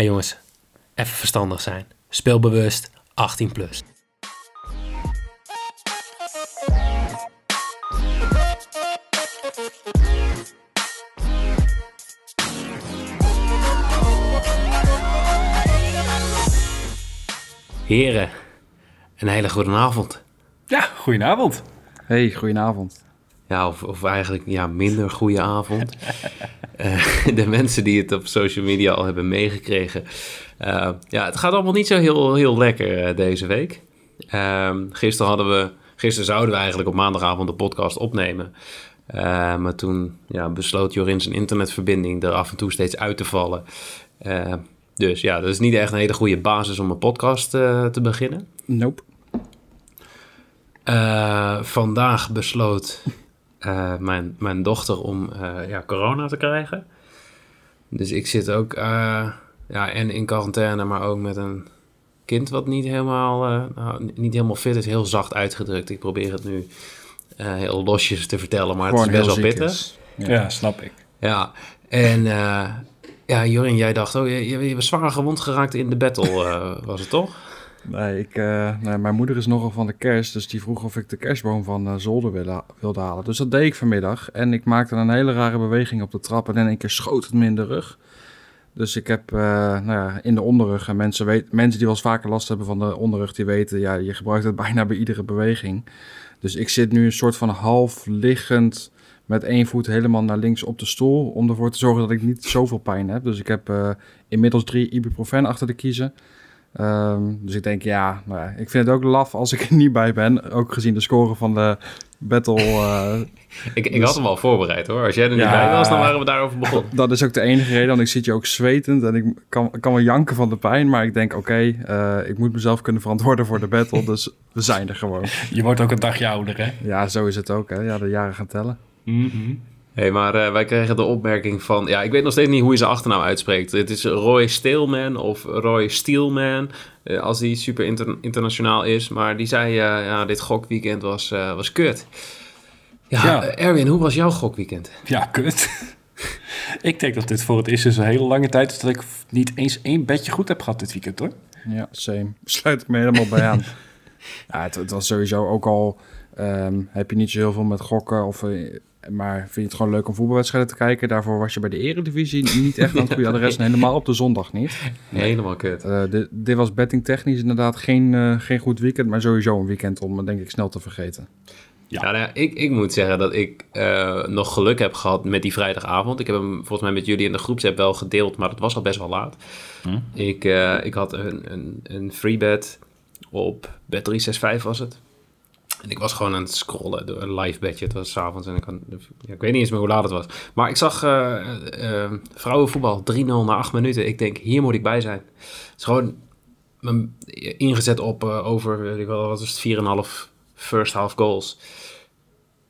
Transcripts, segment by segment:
hey jongens, even verstandig zijn. Speelbewust, 18 plus. Heren, een hele goede avond. Ja, goedenavond. Hey, goedenavond. Ja, of, of eigenlijk ja, minder goede avond. Eh, de mensen die het op social media al hebben meegekregen. Uh, ja, het gaat allemaal niet zo heel, heel lekker uh, deze week. Ehm, gisteren, hadden we, gisteren zouden we eigenlijk op maandagavond de podcast opnemen. maar toen ja, besloot Jorin zijn internetverbinding er af en toe steeds uit te vallen. dus ja, dat is niet echt een hele goede basis om een podcast te beginnen. Nope. vandaag besloot uh, mijn, mijn dochter om uh, ja, corona te krijgen. Dus ik zit ook uh, ja, en in quarantaine, maar ook met een kind wat niet helemaal, nou, niet helemaal fit is. Heel zacht uitgedrukt. Ik probeer het nu heel losjes te vertellen, maar het is best wel pittig. Ja. ja. snap ik. Ja, en ja, Jorin, jij dacht, oh, je, je, je was zwaar gewond geraakt in de battle, was het toch? Nee, ik, nee, mijn moeder is nogal van de kerst, dus die vroeg of ik de kerstboom van uh, zolder wilde, halen. Dus dat deed ik vanmiddag en ik maakte een hele rare beweging op de trap en in één keer schoot het me in de rug. Dus ik heb uh, nou ja, in de onderrug, en mensen, mensen die wel eens vaker last hebben van de onderrug, die weten, ja, je gebruikt het bijna bij iedere beweging. Dus ik zit nu een soort van half liggend met één voet helemaal naar links op de stoel, om ervoor te zorgen dat ik niet zoveel pijn heb. Dus ik heb inmiddels drie ibuprofen achter de kiezen. Um, dus ik denk, ja, nou ja, ik vind het ook laf als ik er niet bij ben. Ook gezien de score van de battle. Uh, ik, ik dus, had hem al voorbereid hoor. Als jij er niet ja, bij was, dan waren we daarover begonnen. Dat is ook de enige reden, want ik zit je ook zwetend en ik kan, kan wel janken van de pijn. Maar ik denk, oké, okay, uh, ik moet mezelf kunnen verantwoorden voor de battle. dus we zijn er gewoon. Je wordt ook een dagje ouder, hè? Ja, zo is het ook, hè. Ja, de jaren gaan tellen. Mm -hmm hey, maar uh, wij kregen de opmerking van... Ja, ik weet nog steeds niet hoe je zijn achternaam uitspreekt. Het is Roy Steelman of Roy Steelman, uh, als die super inter internationaal is. Maar die zei, uh, ja, dit gokweekend was, was kut. Ja, ja. Erwin, hoe was jouw gokweekend? Ja, kut. ik denk dat dit voor het eerst is een hele lange tijd... is dat ik niet eens één bedje goed heb gehad dit weekend, hoor. Ja, same. Sluit ik me helemaal bij aan. ja, het, het, was sowieso ook al... Um, heb je niet zo heel veel met gokken of maar vind je het gewoon leuk om voetbalwedstrijden te kijken? Daarvoor was je bij de Eredivisie niet echt aan het goede adres. En helemaal op de zondag niet. Nee, helemaal kut. Uh, dit, dit, was betting technisch inderdaad geen, uh, geen goed weekend. Maar sowieso een weekend om denk ik snel te vergeten. Ja, nou ja ik, ik moet zeggen dat ik uh, nog geluk heb gehad met die vrijdagavond. Ik heb hem volgens mij met jullie in de groepsapp wel gedeeld, maar het was al best wel laat. Hm? Ik, ik had een, een, een free bet op Bet365 was het. En ik was gewoon aan het scrollen door een live bedje. Het was s'avonds en ik, kan, ja, ik weet niet eens meer hoe laat het was. Maar ik zag uh, uh, vrouwenvoetbal 3-0 na 8 minuten. Ik denk, hier moet ik bij zijn. Het is gewoon ingezet op uh, over, weet ik wel, wat is het, 4,5 first half goals.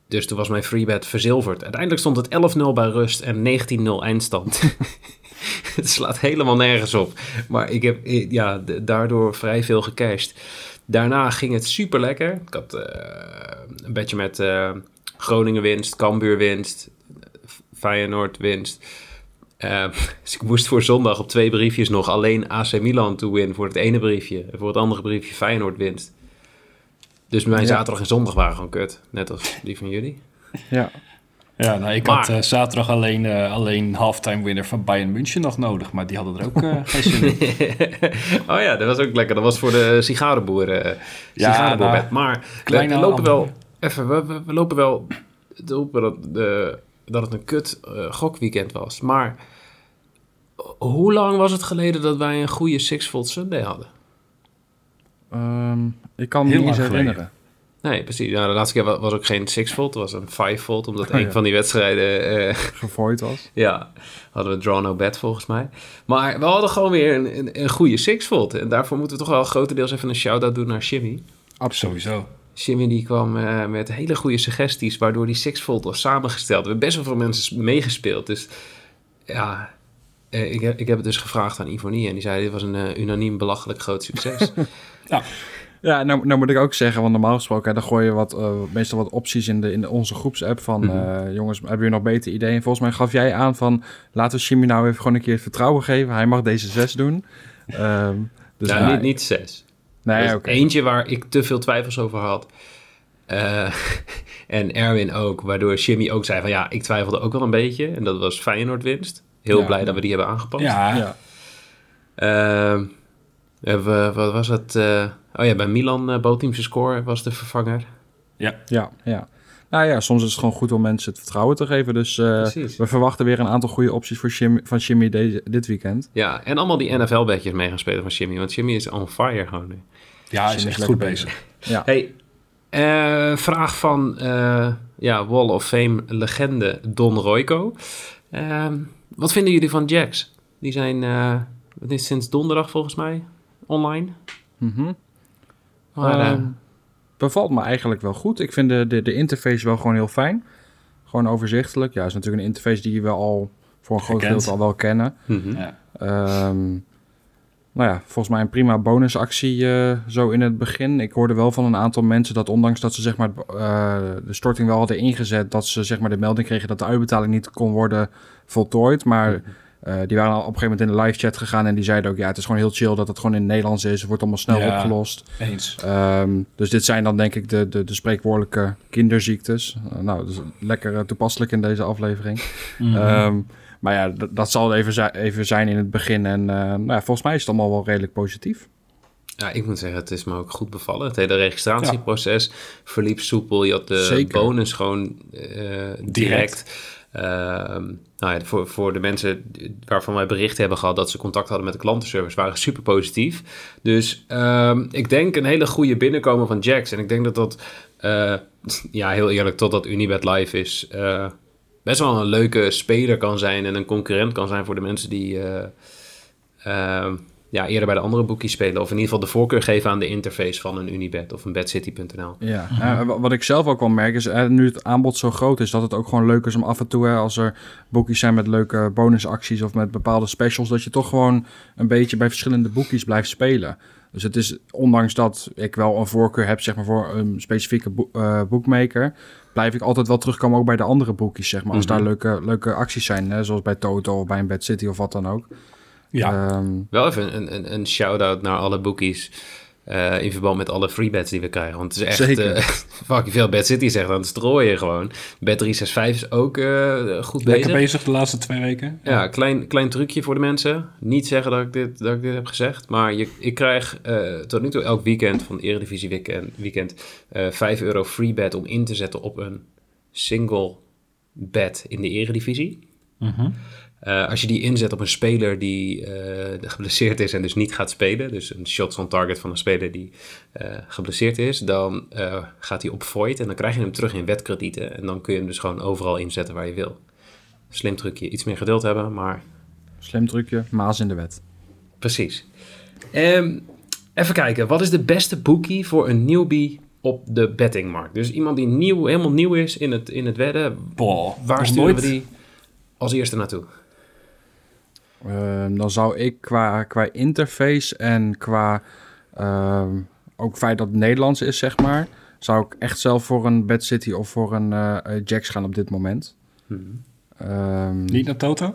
Dus toen was mijn freebet verzilverd. Uiteindelijk stond het 11-0 bij rust en 19-0 eindstand. het slaat helemaal nergens op. Maar ik heb ja, daardoor vrij veel gecashed. Daarna ging het super lekker. Ik had uh, een beetje met uh, Groningen winst, Cambuur winst, Feyenoord winst. Uh, dus ik moest voor zondag op twee briefjes nog alleen AC Milan toe winnen voor het ene briefje. En voor het andere briefje Feyenoord winst. Dus mijn ja. zaterdag en zondag waren gewoon kut. Net als die van jullie. Ja, ja, nou, ik had uh, zaterdag alleen, uh, alleen halftime winner van Bayern München nog nodig, maar die hadden er ook uh, geen zin in. oh ja, dat was ook lekker. Dat was voor de sigarenboeren. ja, nou, maar we, we, lopen wel even, we, we, lopen wel te roepen dat, de, dat het een kut gokweekend was. Maar hoe lang was het geleden dat wij een goede Six-Fold Sunday hadden? Um, ik kan me niet eens herinneren. Nee, precies. Nou, de laatste keer was ook geen 6-volt, het was een 5-volt, omdat oh, een van die wedstrijden... Uh, Gevooid was. Ja, hadden we draw no bet volgens mij. Maar we hadden gewoon weer een, een, een goede 6-volt. En daarvoor moeten we toch wel grotendeels even een shout-out doen naar Jimmy. Absoluut zo. Jimmy die kwam uh, met hele goede suggesties, waardoor die 6-volt was samengesteld. We hebben best wel veel mensen meegespeeld, dus ja... Uh, ik, heb, ik heb het dus gevraagd aan Ivonie en die zei: Dit was een unaniem belachelijk groot succes. ja. Ja, nou, nou moet ik ook zeggen, want normaal gesproken, dan gooi je wat, uh, meestal wat opties in, de, in onze groepsapp van, mm -hmm. jongens, hebben jullie nog beter ideeën? Volgens mij gaf jij aan van, laten we Jimmy nou even gewoon een keer het vertrouwen geven. Hij mag deze zes doen. Um, dus nou, nou, niet, niet zes. Nee. Okay. Eentje waar ik te veel twijfels over had. Uh, en Erwin ook, waardoor Jimmy ook zei van, ja, ik twijfelde ook wel een beetje. En dat was Feyenoord winst. Heel ja, blij dat we die hebben aangepast. Ja. ja. Uh, we, wat was het? Uh, oh ja, bij Milan uh, Bootteamse score was de vervanger. Ja. ja, ja. Nou ja, soms is het gewoon goed om mensen het vertrouwen te geven. Dus uh, we verwachten weer een aantal goede opties voor Jimmy, van Jimmy deze, dit weekend. Ja, en allemaal die NFL-bedjes mee gaan spelen van Jimmy. Want Jimmy is on fire gewoon nu. Ja, hij is echt goed bezig. Ja. Hey, uh, vraag van ja, Wall of Fame legende Don Royco. Ehm, wat vinden jullie van Jacks? Die zijn, het is sinds donderdag volgens mij, online. Mm -hmm. Maar, um, bevalt me eigenlijk wel goed. Ik vind de, de, de interface wel gewoon heel fijn. Gewoon overzichtelijk. Ja, is natuurlijk een interface die je wel al voor een groot deel al wel kennen. Mm -hmm. ja. Um, nou ja, volgens mij een prima bonusactie uh, zo in het begin. Ik hoorde wel van een aantal mensen dat ondanks dat ze zeg maar, uh, de storting wel hadden ingezet... dat ze zeg maar, de melding kregen dat de uitbetaling niet kon worden voltooid. Maar... Mm -hmm uh, die waren al op een gegeven moment in de live chat gegaan en die zeiden ook, ja, het is gewoon heel chill dat het gewoon in het Nederlands is. Het wordt allemaal snel ja, opgelost. Eens. Um, dus dit zijn dan denk ik de, de, de spreekwoordelijke kinderziektes. Uh, nou, dus lekker uh, toepasselijk in deze aflevering. Mm -hmm. um, maar ja, dat zal even, even zijn in het begin. En nou ja, volgens mij is het allemaal wel redelijk positief. Ja, ik moet zeggen, het is me ook goed bevallen. Het hele registratieproces ja. verliep soepel. Je had de Zeker. bonus gewoon direct. direct. Uh, nou ja, voor, voor de mensen waarvan wij berichten hebben gehad dat ze contact hadden met de klantenservice, waren super positief. Dus um, ik denk een hele goede binnenkomen van Jax. En ik denk dat dat, uh, ja, heel eerlijk, totdat Unibet live is, uh, best wel een leuke speler kan zijn en een concurrent kan zijn voor de mensen die. Uh, ja, eerder bij de andere boekjes spelen. Of in ieder geval de voorkeur geven aan de interface van een Unibet of een bedcity.nl. Ja, uh, wat ik zelf ook wel merk is, uh, nu het aanbod zo groot is, dat het ook gewoon leuk is om af en toe, als er boekjes zijn met leuke bonusacties of met bepaalde specials, dat je toch gewoon een beetje bij verschillende boekjes blijft spelen. Dus het is, ondanks dat ik wel een voorkeur heb zeg maar, voor een specifieke bo uh, boekmaker, blijf ik altijd wel terugkomen ook bij de andere boekjes, zeg maar. Als mm -hmm. daar leuke, leuke acties zijn, hè, zoals bij Toto of bij een Bad City of wat dan ook. Ja. Um, Wel even een, een, een shout-out naar alle bookies. Uh, in verband met alle free bets die we krijgen. Want het is echt uh, fucking veel. Bad City zegt aan het strooien gewoon. Bet 365 is ook uh, goed Lekker bezig. bezig de laatste twee weken. Ja, klein, klein trucje voor de mensen. Niet zeggen dat ik dit, dat ik dit heb gezegd. Maar je, ik krijg tot nu toe elk weekend van de Eredivisie weekend, weekend 5 euro free bet om in te zetten op een single bet in de Eredivisie. Mm -hmm. Uh, als je die inzet op een speler die uh, geblesseerd is en dus niet gaat spelen, dus een shots on target van een speler die uh, geblesseerd is, dan gaat hij op void en dan krijg je hem terug in wetkredieten en dan kun je hem dus gewoon overal inzetten waar je wil. Slim trucje, iets meer geduld hebben, maar... Slim trucje, maas in de wet. Precies. Um, even kijken, wat is de beste bookie voor een newbie op de bettingmarkt? Dus iemand die nieuw, helemaal nieuw is in het, in het wedden, Boah, waar sturen nooit... we die als eerste naartoe? Uh, dan zou ik qua, qua interface en qua uh, ook feit dat het Nederlands is, zeg maar, zou ik echt zelf voor een Bad City of voor een uh, Jax gaan op dit moment. Hmm. Um, Niet naar Toto?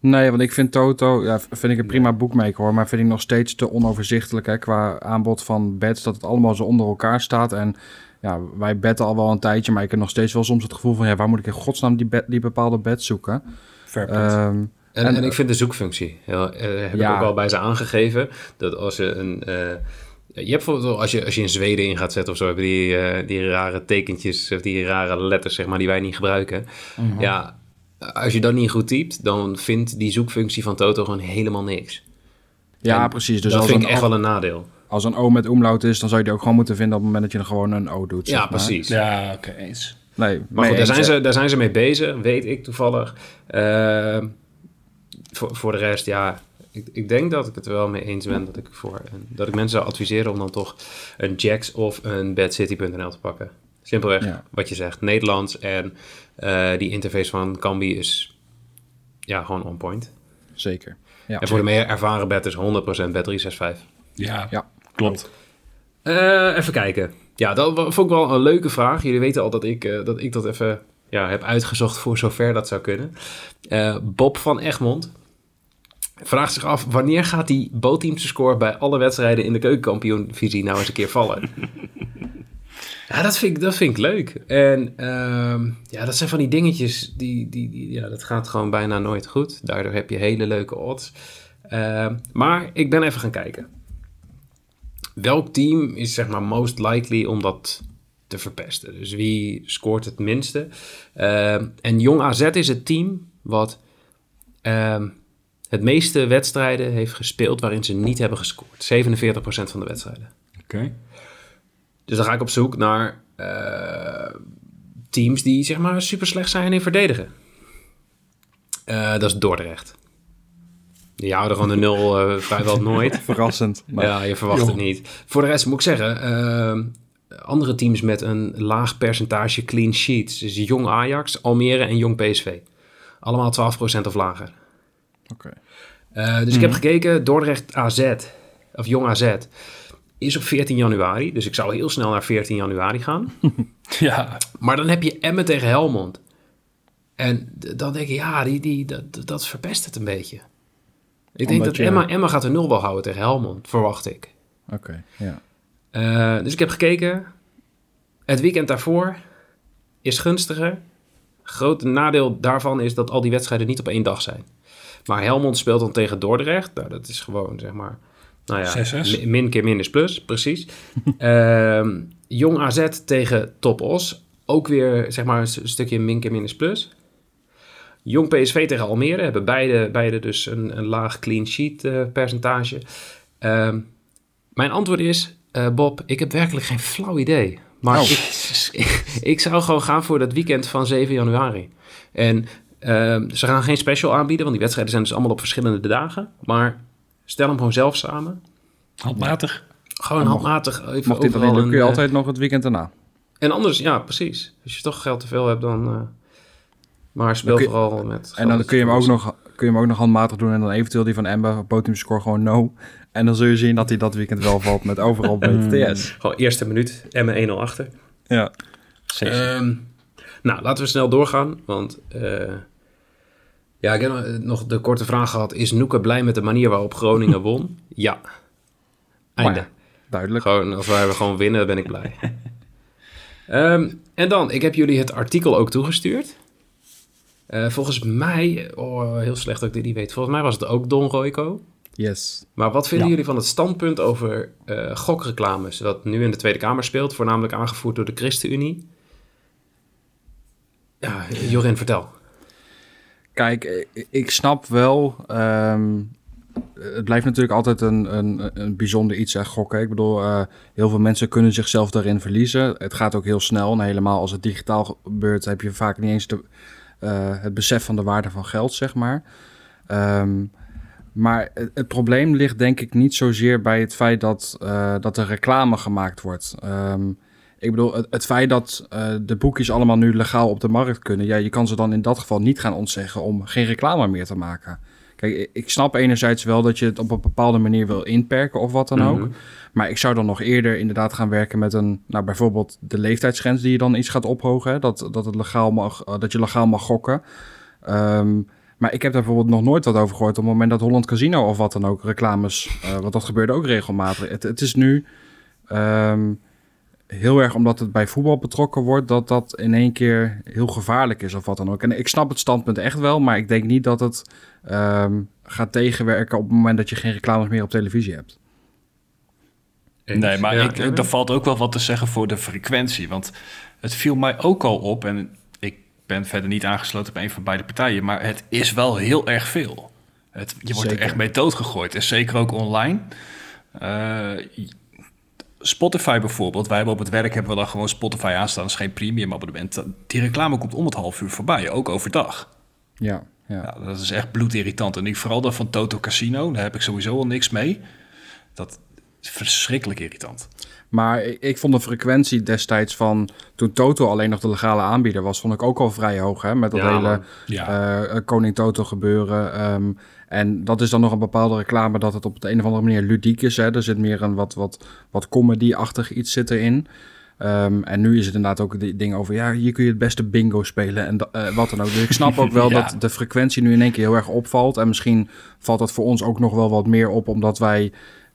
Nee, want ik vind Toto, ja, vind ik een prima boekmaker hoor, maar vind ik nog steeds te onoverzichtelijk hè, qua aanbod van bets, dat het allemaal zo onder elkaar staat. En ja, wij betten al wel een tijdje, maar ik heb nog steeds wel soms het gevoel van, ja, waar moet ik in godsnaam die, bet, die bepaalde bet zoeken? Fair en, en, ik vind de zoekfunctie, heel, uh, heb ja. ik ook al bij ze aangegeven, dat als je een... Uh, je hebt bijvoorbeeld, als je, als je in Zweden in gaat zetten of zo, hebben die, uh, die rare tekentjes, of die rare letters, zeg maar, die wij niet gebruiken. Mhm. Ja, als je dat niet goed typt, dan vindt die zoekfunctie van Toto gewoon helemaal niks. Ja, en precies. Dus dat als vind ik echt wel een nadeel. Als een O met omlaut is, dan zou je die ook gewoon moeten vinden op het moment dat je er gewoon een O doet. Ja, zeg maar. precies. Ja, oké, okay, eens. Nee, maar goed, daar zijn, ze, daar zijn ze mee bezig, weet ik toevallig. Uh, voor, voor de rest, ja, ik, ik, denk dat ik het er wel mee eens ben dat ik, voor, dat ik mensen zou adviseren om dan toch een Jax of een badcity.nl te pakken. Simpelweg ja. wat je zegt, Nederlands en uh, die interface van Cambi is ja, gewoon on point. Zeker. Ja. En voor de meer ervaren betters 100% bet365. Ja, ja. klopt. Uh, even kijken. Ja, dat vond ik wel een leuke vraag. Jullie weten al dat ik, uh, dat, ik dat even ja, heb uitgezocht voor zover dat zou kunnen. Uh, Bob van Egmond vraagt zich af... wanneer gaat die bootteamse score bij alle wedstrijden in de keukenkampioenvisie nou eens een keer vallen? ja, dat vind ik, dat vind ik leuk. En uh, ja, dat zijn van die dingetjes... Die, die, die, ja, dat gaat gewoon bijna nooit goed. Daardoor heb je hele leuke odds. Uh, maar ik ben even gaan kijken welk team is zeg maar most likely om dat te verpesten? Dus wie scoort het minste? Uh, en Jong AZ is het team wat het meeste wedstrijden heeft gespeeld waarin ze niet hebben gescoord. 47% van de wedstrijden. Oké. Dus dan ga ik op zoek naar uh, teams die zeg maar super slecht zijn in verdedigen. Uh, dat is Dordrecht. Die houden gewoon de nul uh, vrijwel nooit. Verrassend. Maar... Ja, je verwacht het niet. Voor de rest moet ik zeggen, andere teams met een laag percentage clean sheets. Dus Jong Ajax, Almere en Jong PSV. Allemaal 12% of lager. Oké. Okay. Uh, dus mm. ik heb mhm. gekeken, Dordrecht AZ, of Jong AZ, is op 14 januari. Dus ik zou heel snel naar 14 januari gaan. ja. Maar dan heb je Emmen tegen Helmond. En dan denk ik, ja, die, die, dat, dat verpest het een beetje. Ik denk dat Emma, Emma gaat er nul wel houden tegen Helmond, verwacht ik. Oké, ja. Uh, dus ik heb gekeken. Het weekend daarvoor is gunstiger. Grote nadeel daarvan is dat al die wedstrijden niet op één dag zijn. Maar Helmond speelt dan tegen Dordrecht. Nou, dat is gewoon, zeg maar... Nou ja, min keer min is plus, precies. uh, Jong AZ tegen Top Os. Ook weer, zeg maar, een stukje min keer min is plus. Jong PSV tegen Almere hebben beide, beide dus een, een laag clean sheet uh, percentage. Uh, mijn antwoord is, uh, Bob, ik heb werkelijk geen flauw idee. Maar oh. ik, ik, zou gewoon gaan voor dat weekend van 7 januari. En ehm, ze gaan geen special aanbieden, want die wedstrijden zijn dus allemaal op verschillende dagen. Maar stel hem gewoon zelf samen. Handmatig. Gewoon handmatig. Even mocht dit dan kun je eh, altijd nog het weekend daarna. En anders, ja, precies. Als je toch geld te veel hebt, dan maar speel vooral met... En dan kun je, hem ook nog, kun je hem ook nog handmatig doen... en dan eventueel die van Ember, podium score gewoon no. En dan zul je zien dat hij dat weekend wel valt met overal BTS. gewoon eerste minuut, Emma 1-0 achter. Ja. Um, nou, laten we snel doorgaan, want... Uh, ja, ik heb nog de korte vraag gehad. Is Noeke blij met de manier waarop Groningen won? Ja. Einde. Ja, duidelijk. Gewoon, als wij gewoon winnen, ben ik blij. um, en dan, ik heb jullie het artikel ook toegestuurd. Uh, volgens mij, oh, heel slecht dat ik dit niet weet. Volgens mij was het ook Don Royco. Yes. Maar wat vinden jullie van het standpunt over uh, gokreclames, dat nu in de Tweede Kamer speelt, voornamelijk aangevoerd door de ChristenUnie? Ja, Jorin, vertel. Kijk, ik snap wel. Um, het blijft natuurlijk altijd een, een, een bijzonder iets, hè, gokken. Ik bedoel, uh, heel veel mensen kunnen zichzelf daarin verliezen. Het gaat ook heel snel. En helemaal als het digitaal gebeurt, heb je vaak niet eens de uh, het besef van de waarde van geld, zeg maar. Um, maar het, probleem ligt denk ik niet zozeer bij het feit dat, dat er reclame gemaakt wordt. Um, ik bedoel, het, het feit dat uh, de boekjes allemaal nu legaal op de markt kunnen, ja, je kan ze dan in dat geval niet gaan ontzeggen om geen reclame meer te maken. Kijk, ik snap enerzijds wel dat je het op een bepaalde manier wil inperken of wat dan ook. Mhm. Maar ik zou dan nog eerder inderdaad gaan werken met een, nou bijvoorbeeld de leeftijdsgrens die je dan iets gaat ophogen. Dat, dat, het legaal mag, eh, dat je legaal mag gokken. Um, maar ik heb daar bijvoorbeeld nog nooit wat over gehoord op het moment dat Holland Casino of wat dan ook reclames, uh, want dat gebeurde ook regelmatig. Het, het is nu um, heel erg omdat het bij voetbal betrokken wordt, dat dat in één keer heel gevaarlijk is of wat dan ook. En ik snap het standpunt echt wel, maar ik denk niet dat het um, gaat tegenwerken op het moment dat je geen reclames meer op televisie hebt. Nee, maar ik, er valt ook wel wat te zeggen voor de frequentie. Want het viel mij ook al op, en ik ben verder niet aangesloten bij een van beide partijen, maar het is wel heel erg veel. Het, je wordt er echt mee doodgegooid. En zeker ook online. Uh, Spotify bijvoorbeeld, wij hebben op het werk hebben we dan gewoon Spotify aanstaan, dat is geen premium abonnement. Die reclame komt om het half uur voorbij, ook overdag. Ja, ja. ja dat is echt bloedirritant. En ik vooral dan van Toto Casino, daar heb ik sowieso al niks mee. Dat is verschrikkelijk irritant. Maar ik vond de frequentie destijds van toen Toto alleen nog de legale aanbieder was, vond ik ook al vrij hoog. Hè? Met dat hele ja, uh, Koning Toto gebeuren. Um, En dat is dan nog een bepaalde reclame dat het op de een of andere manier ludiek is. Hè? Er zit meer een wat, wat, wat comedy-achtig iets zit erin. Um, en nu is het inderdaad ook die ding over, ja, hier kun je het beste bingo spelen en uh, wat dan ook. Dus ik snap ook wel dat de frequentie nu in één keer heel erg opvalt. En misschien valt dat voor ons ook nog wel wat meer op, omdat wij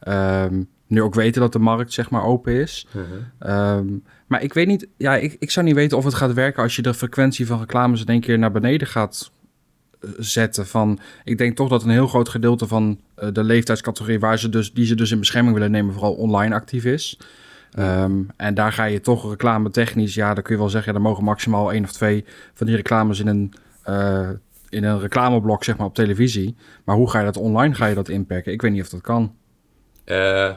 um, nu ook weten dat de markt zeg maar open is. Uh -huh. um, maar ik weet niet, ja, ik, ik zou niet weten of het gaat werken als je de frequentie van reclames in één keer naar beneden gaat zetten. Van, ik denk toch dat een heel groot gedeelte van uh, de leeftijdscategorie waar ze dus, die ze dus in bescherming willen nemen, vooral online actief is. Um, en daar ga je toch reclame technisch, ja, dan kun je wel zeggen, er mogen maximaal één of twee van die reclames in een, uh, in een reclameblok, zeg maar, op televisie. Maar hoe ga je dat online, ga je dat inperken? Ik weet niet of dat kan. Uh,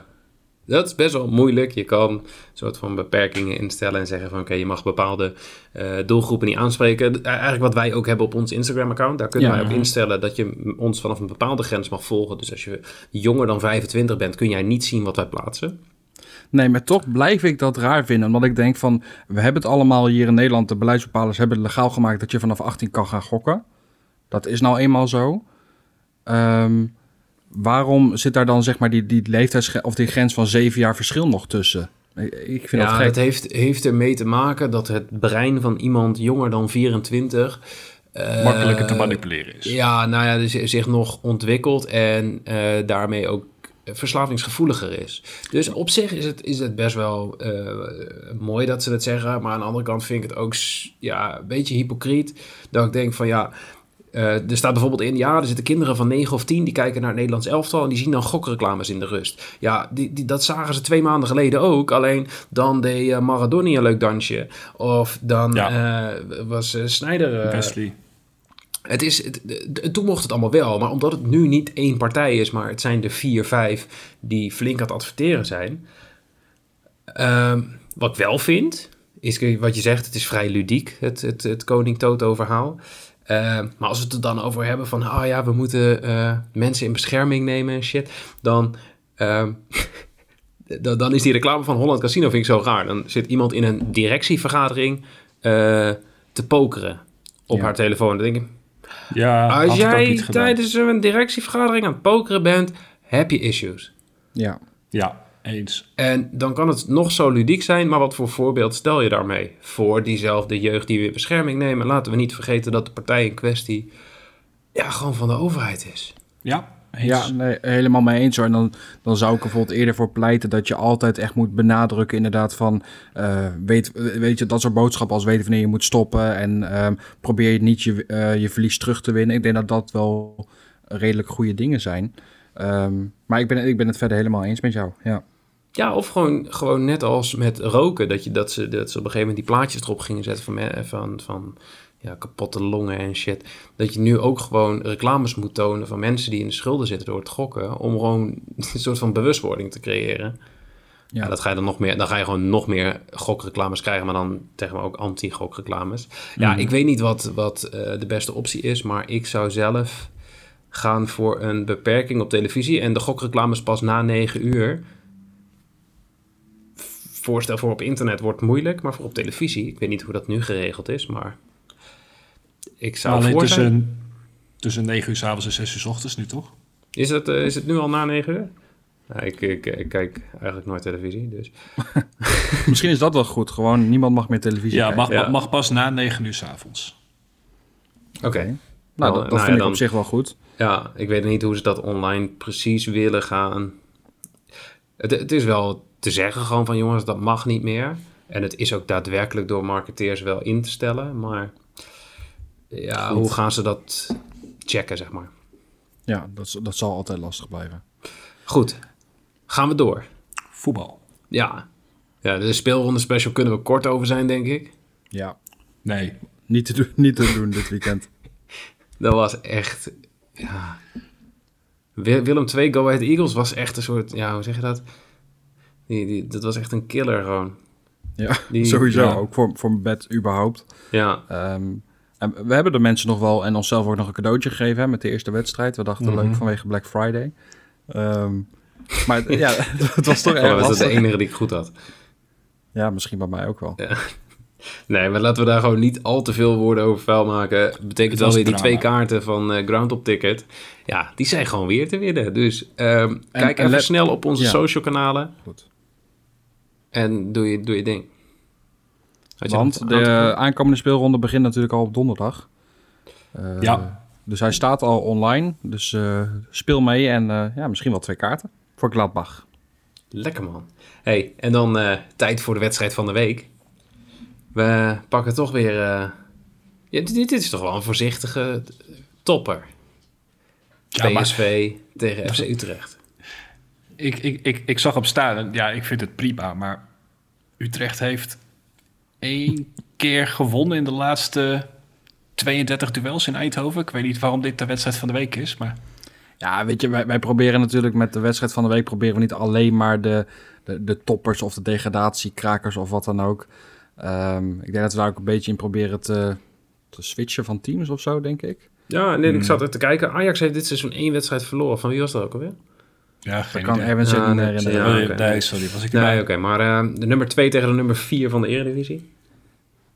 dat is best wel moeilijk. Je kan een soort van beperkingen instellen en zeggen van oké, okay, je mag bepaalde uh, doelgroepen niet aanspreken. Eigenlijk wat wij ook hebben op ons Instagram-account. Daar kunnen ja, wij ook instellen dat je ons vanaf een bepaalde grens mag volgen. Dus als je jonger dan 25 bent, kun jij niet zien wat wij plaatsen. Nee, maar toch blijf ik dat raar vinden. Omdat ik denk van, we hebben het allemaal hier in Nederland. De beleidsbepalers hebben het legaal gemaakt dat je vanaf 18 kan gaan gokken. Dat is nou eenmaal zo. Um, waarom zit daar dan zeg maar die, die leeftijds of die grens van zeven jaar verschil nog tussen? Ik vind ja, dat gek. het heeft, heeft ermee te maken dat het brein van iemand jonger dan 24 uh, makkelijker te manipuleren is. Ja, nou ja, dus zich nog ontwikkelt en uh, daarmee ook verslavingsgevoeliger is. Dus op zich is het, is het best wel uh, mooi dat ze dat zeggen. Maar aan de andere kant vind ik het ook ja, een beetje hypocriet. Dat ik denk van ja, uh, er staat bijvoorbeeld in, ja, er zitten kinderen van 9 of 10 die kijken naar het Nederlands elftal en die zien dan gokreclames in de rust. Ja, die, die, dat zagen ze twee maanden geleden ook. Alleen dan deed uh, Maradona een leuk dansje. Of dan ja. uh, was Snijder. Wesley. Het is, het, het, toen mocht het allemaal wel, maar omdat het nu niet één partij is, maar het zijn er vier, vijf die flink aan het adverteren zijn. Uh, wat ik wel vind, is wat je zegt, het is vrij ludiek, het, het, het Koning Toto verhaal. Uh, maar als we het er dan over hebben van, ah oh ja, we moeten uh, mensen in bescherming nemen en shit, dan, uh, dan is die reclame van Holland Casino vind ik zo raar. Dan zit iemand in een directievergadering eh, te pokeren op ja. haar telefoon. Dan denk ik, ja, als jij tijdens een directievergadering aan het pokeren bent, heb je issues. Ja. Ja, eens. En dan kan het nog zo ludiek zijn, maar wat voor voorbeeld stel je daarmee? Voor diezelfde jeugd die we in bescherming nemen. Laten we niet vergeten dat de partij in kwestie ja, gewoon van de overheid is. Ja, eens. Ja, nee, helemaal mee eens hoor. En dan, dan zou ik er bijvoorbeeld eerder voor pleiten dat je altijd echt moet benadrukken, inderdaad, van uh, weet, weet je, dat soort boodschappen als weten wanneer je moet stoppen en uh, probeer je niet je, uh, je verlies terug te winnen. Ik denk dat dat wel redelijk goede dingen zijn. Um, maar ik ben, ik ben het verder helemaal eens met jou. Ja. Ja, of gewoon, gewoon net als met roken, dat, je, dat, ze, dat ze op een gegeven moment die plaatjes erop gingen zetten van, van, van ja, kapotte longen en shit. Dat je nu ook gewoon reclames moet tonen van mensen die in de schulden zitten door het gokken, om gewoon een soort van bewustwording te creëren. Ja. ja, dat ga je dan nog meer, dan ga je gewoon nog meer gokreclames krijgen, maar dan tegen ook anti-gokreclames. Ja, mm -hmm. ik weet niet wat, wat uh, de beste optie is, maar ik zou zelf gaan voor een beperking op televisie en de gokreclames pas na 9 uur voorstel voor op internet wordt moeilijk, maar voor op televisie, ik weet niet hoe dat nu geregeld is, maar ik zou Alleen voor tussen, zijn. tussen 9 uur s avonds en 6 uur s ochtends nu toch? Is het, uh, is het nu al na 9 uur? Ja, ik, ik, ik, kijk eigenlijk nooit televisie, dus... Misschien is dat wel goed, gewoon niemand mag meer televisie ja, kijken. Mag, ja, mag pas na 9 uur s avonds. Oké. Okay. Nou, nou, dat, dat nou vind ja, ik op zich wel goed. Ja, ik weet niet hoe ze dat online precies willen gaan. Het, het is wel te zeggen gewoon van jongens, dat mag niet meer. En het is ook daadwerkelijk door marketeers wel in te stellen. Maar ja, Goed. hoe gaan ze dat checken, zeg maar? Ja, dat, dat zal altijd lastig blijven. Goed, gaan we door. Voetbal. Ja. ja, de speelronde special kunnen we kort over zijn, denk ik. Ja. Nee. Niet te doen, niet te doen dit weekend. dat was echt... Ja. Willem II, Go Ahead Eagles was echt een soort... Ja, hoe zeg je dat? Die, die, dat was echt een killer gewoon. Ja, die, sowieso. Ja. Ook voor, voor mijn bed überhaupt. Ja. Um, en we hebben de mensen nog wel en onszelf ook nog een cadeautje gegeven hè, met de eerste wedstrijd. We dachten mm -hmm. leuk vanwege Black Friday. Um, maar ja, het was toch erg oh, Dat was de enige die ik goed had. Ja, misschien bij mij ook wel. Ja. Nee, maar laten we daar gewoon niet al te veel woorden over vuil maken. betekent wel weer die twee kaarten van uh, Ground Up Ticket. Ja, die zijn gewoon weer te winnen. Dus um, kijk even snel op onze social kanalen. Goed. En doe je, doe je ding. Want de aankomende speelronde begint natuurlijk al op donderdag. Uh, ja. Dus hij staat al online. Dus uh, speel mee en uh, ja, misschien wel twee kaarten voor Gladbach. Lekker man. Hey, en dan tijd voor de wedstrijd van de week. We pakken toch weer. Uh, ja, dit, dit, is toch wel een voorzichtige topper. Ja, PSV maar... tegen FC Utrecht. Ik, ik, ik, ik zag op staan, ja, ik vind het prima, maar Utrecht heeft één keer gewonnen in de laatste 32 duels in Eindhoven. Ik weet niet waarom dit de wedstrijd van de week is, maar... Ja, weet je, wij, wij proberen natuurlijk met de wedstrijd van de week... proberen we niet alleen maar de, de, de toppers of de degradatiekrakers of wat dan ook... Um, ik denk dat we daar ook een beetje in proberen te, te switchen van teams of zo, denk ik. Ja, nee, ik hmm. zat er te kijken. Ajax heeft dit seizoen één wedstrijd verloren. Van wie was dat ook alweer? Ja, geen kan Erwin zich niet herinneren. nee, sorry, was ik Nee, oké. maar uh, de nummer 2 tegen de nummer 4 van de Eredivisie?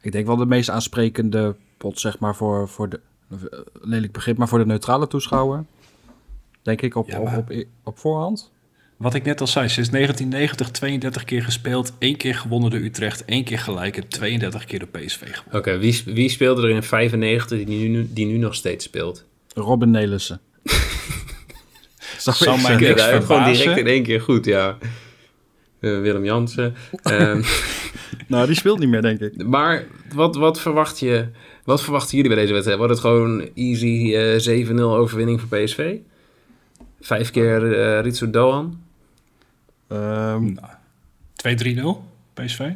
Ik denk wel de meest aansprekende pot, zeg maar, voor, voor de... Lelijk begrip, maar voor de neutrale toeschouwer. Denk ik op, ja, op, op, op voorhand. Wat ik net al zei, sinds 1990 32 keer gespeeld, één keer gewonnen door Utrecht, één keer gelijk en 32 keer door PSV gewonnen. Oké, wie, wie speelde er in 95 die nu, die nu nog steeds speelt? Robin Nelissen. Zou mij niks Gewoon direct in één keer goed, ja. Uh, Willem Jansen. um, nou, die speelt niet meer, denk ik. Maar wat, wat verwacht je... Wat verwachten jullie bij deze wedstrijd? Wordt het gewoon easy uh, eh, 7-0 overwinning voor PSV? Vijf keer uh, Ritsu Doan? Um, nou, 2-3-0 PSV?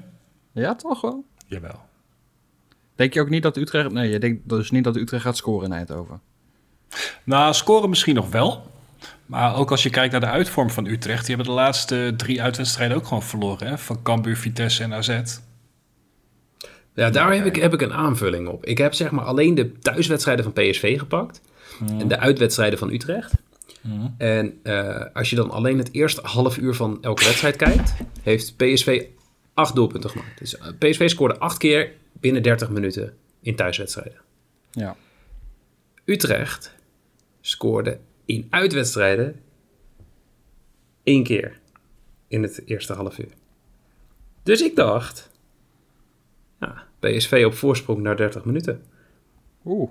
Ja, toch wel? Jawel. Denk je ook niet dat Utrecht... Nee, je denkt dus niet dat Utrecht gaat scoren in Eindhoven? Nou, scoren misschien nog wel. Maar ook als je kijkt naar de uitvorm van Utrecht... die hebben de laatste drie uitwedstrijden ook gewoon verloren. Hè? Van Cambuur, Vitesse en AZ. Ja, daar heb ik, heb ik een aanvulling op. Ik heb zeg maar alleen de thuiswedstrijden van PSV gepakt... En de uitwedstrijden van Utrecht... Mhm. En uh, als je dan alleen het eerste half uur van elke wedstrijd kijkt, heeft PSV acht doelpunten gemaakt. Dus eh, PSV scoorde acht keer binnen 30 minuten in thuiswedstrijden. Ja. Utrecht scoorde in uitwedstrijden één keer in het eerste half uur. Dus ik dacht, ja, PSV op voorsprong naar 30 minuten. Oeh.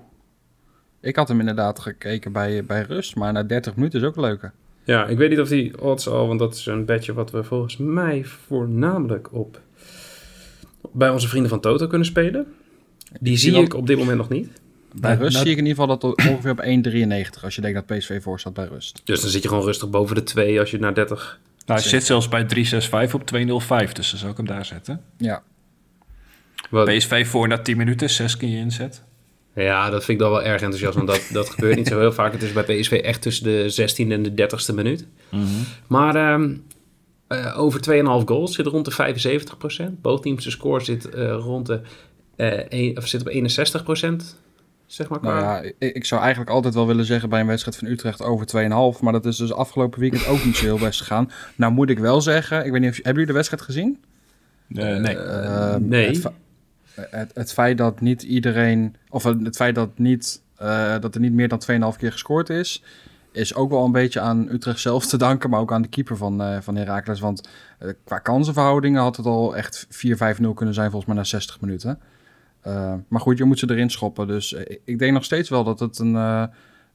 Ik had hem inderdaad gekeken bij, bij rust, maar na 30 minuten is ook leuker. Ja, ik weet niet of die odds al, want dat is een bedje wat we volgens mij voornamelijk op bij onze vrienden van Toto kunnen spelen. Die zie ik op dit moment nog niet. Bij rust zie ik in ieder geval dat ongeveer op 1,93 als je denkt dat PSV voor staat bij rust. Dus dan zit je gewoon rustig boven de 2 als je naar 30... Nou, hij zit zelfs bij 3,65 op 2,05, dus dan zou ik hem daar zetten. Ja. Wat? PSV voor na 10 minuten, 6 keer je inzet. Ja, dat vind ik dan wel erg enthousiast, want dat, dat gebeurt niet zo heel vaak. Het is bij PSV echt tussen de 16e en de 30ste minuut. Mm -hmm. Maar um, uh, over 2,5 goals zit rond de 75%. Both score zit, uh, rond de, uh, een, of zit op 61%. Zeg maar nou ja, ik, ik, zou eigenlijk altijd wel willen zeggen bij een wedstrijd van Utrecht over 2,5. Maar dat is dus afgelopen weekend ook niet zo heel best gegaan. Nou moet ik wel zeggen, ik weet niet of hebben jullie de wedstrijd gezien? nee. Ehm, nee het, het feit dat niet iedereen, of het feit dat, niet, uh, dat er niet meer dan 2,5 keer gescoord is, is ook wel een beetje aan Utrecht zelf te danken, maar ook aan de keeper van, uh, van Heracles. Want uh, qua kansenverhoudingen had het al echt 4-5-0 kunnen zijn, volgens mij na 60 minuten. Maar goed, je moet ze erin schoppen. Dus ik denk nog steeds wel dat het een,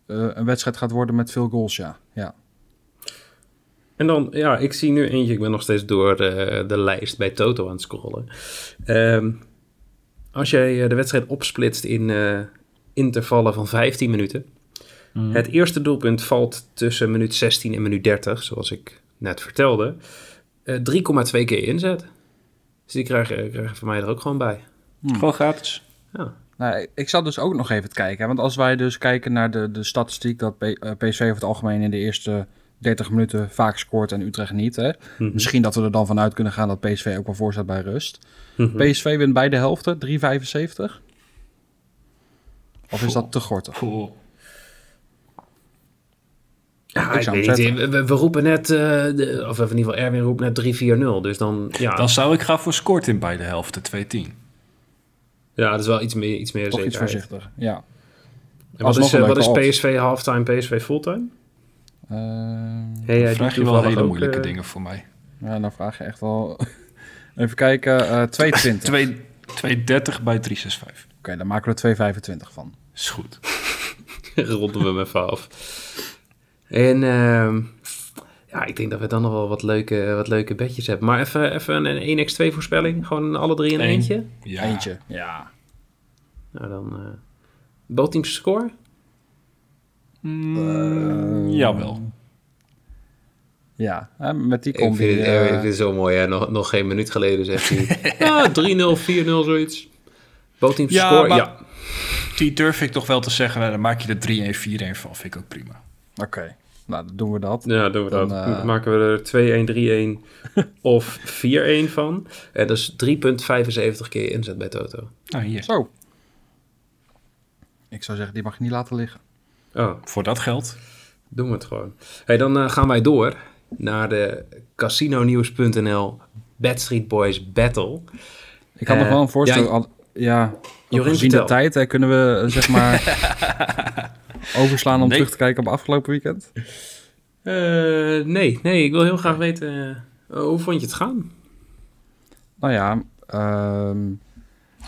een wedstrijd gaat worden met veel goals, ja. ja. En dan, ja, ik zie nu eentje. Ik ben nog steeds door de, de lijst bij Toto aan het scrollen. Um, als jij eh, de wedstrijd opsplitst in uh, intervallen van 15 minuten. Mhm. Het eerste doelpunt valt tussen minuut 16 en minuut 30, zoals ik net vertelde. Uh, eh, 3,2 keer inzet. Dus die krijgen, krijgen van mij er ook gewoon bij. Hmm. Gewoon gratis. Ja. Nou, ik zal dus ook nog even kijken. Want als wij dus kijken naar de, de statistiek dat PSV over het algemeen in de eerste 30 minuten vaak scoort en Utrecht niet. Hè? Mhm. Misschien dat we er dan vanuit kunnen gaan dat PSV ook wel voor staat bij rust. Mhm. PSV wint beide helften, 3,75. Of is dat te gortig? Ja, ik, weet niet. We, roepen net, uh, de, of in ieder geval Erwin roept net 3-4-0. Dus dan, ja. Dan zou ik gaan voor scoort in beide helften, 2-10. Ja, dat is wel iets meer, iets meer Toch zekerheid. iets voorzichtig, ja. En wat is, eh, wat is PSV halftime, PSV fulltime? Eh, Hey, jij vraag je wel hele moeilijke eh, dingen voor mij. ja, dan vraag je echt wel... Even kijken, eh 220. Twee- 230 bij 365. Oké, dan maken we er 225 van. Is goed. ronden we hem even af. En ehm, ja, ik denk dat we dan nog wel wat leuke, wat leuke bedjes hebben. Maar even, even een 1x2 voorspelling. Gewoon alle drie in Eén. eentje. Ja. Eentje, ja. Nou, dan... eh bootteams score? Mm, jawel. Ja, hè, met die Ik combi... vind, het, eh, ik vind het zo mooi, hè. Nog, nog geen minuut geleden zegt hij... ja, 3-0, 4-0, zoiets. Bootteams Ja, score? maar- Ja. Die durf ik toch wel te zeggen. Dan maak je er 3-1, 4-1 van. Vind ik ook prima. Oké, nou dan doen we dat. Ja, doen we Dan, dat. eh, Dan maken we er 2-1, 3-1 of 4-1 van. En dat is 3,75 keer inzet bij Toto. Nou, hier. Zo. Ik zou zeggen, die mag je niet laten liggen. Oh, Voor dat geld. doen we het gewoon. Hey, dan eh, gaan wij door naar de casinonieuws.nl Bad Street Boys Battle. Ik had nog Eh, wel een voorstel. ja, al- Ja, Jorin, gezien de tijd hè, kunnen we zeg maar overslaan om Nee. terug te kijken op afgelopen weekend. Eh, nee, nee, ik wil heel graag weten... eh, hoe vond je het gaan? Nou ja, ehm,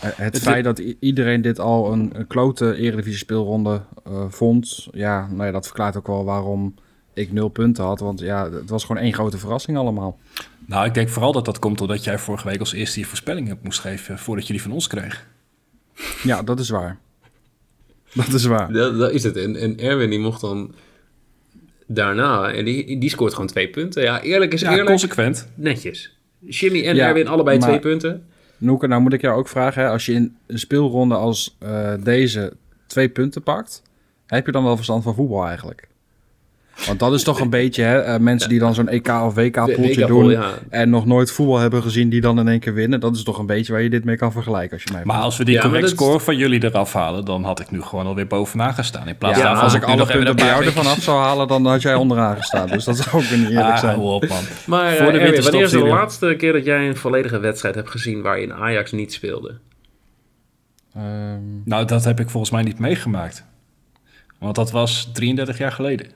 eh, het, Het- feit dat iedereen dit al een, een klote eredivisie speelronde eh, vond, ja, nou ja, dat verklaart ook wel waarom ik nul punten had. Want ja, het was gewoon één grote verrassing allemaal. Nou, ik denk vooral dat dat komt doordat jij vorige week als eerste je voorspellingen hebt moest geven voordat je die van ons kreeg. Ja, dat is waar. Dat is waar. Dat, dat is het. En, en Erwin die mocht dan daarna... En die, die scoort gewoon twee punten. Ja, eerlijk is Ja, eerlijk. consequent. Netjes. Jimmy en Ja, Erwin allebei maar- twee punten. Noeke, nou moet ik jou ook vragen, hè, als je in een speelronde als eh, deze twee punten pakt, heb je dan wel verstand van voetbal eigenlijk? Want dat is toch een beetje, hè, eh, mensen die dan zo'n EK of WK-poeltje WK-pool, doen ja. en nog nooit voetbal hebben gezien die dan in één keer winnen. Dat is toch een beetje waar je dit mee kan vergelijken als je mij Maar als we die Ja, correct is- score van jullie eraf halen, dan had ik nu gewoon alweer bovenaan gestaan. In plaats Ja, daarvan als ik alle punten bij jou ervan af zou halen, dan had jij onderaan gestaan. Dus dat zou ook weer niet eerlijk Ah, zijn. op, man. Maar Voor eh, de Erwin, winterstop wanneer is de laatste keer dat jij een volledige wedstrijd hebt gezien waarin Ajax niet speelde? Ehm, Nou, dat heb ik volgens mij niet meegemaakt. Want dat was 33 jaar geleden.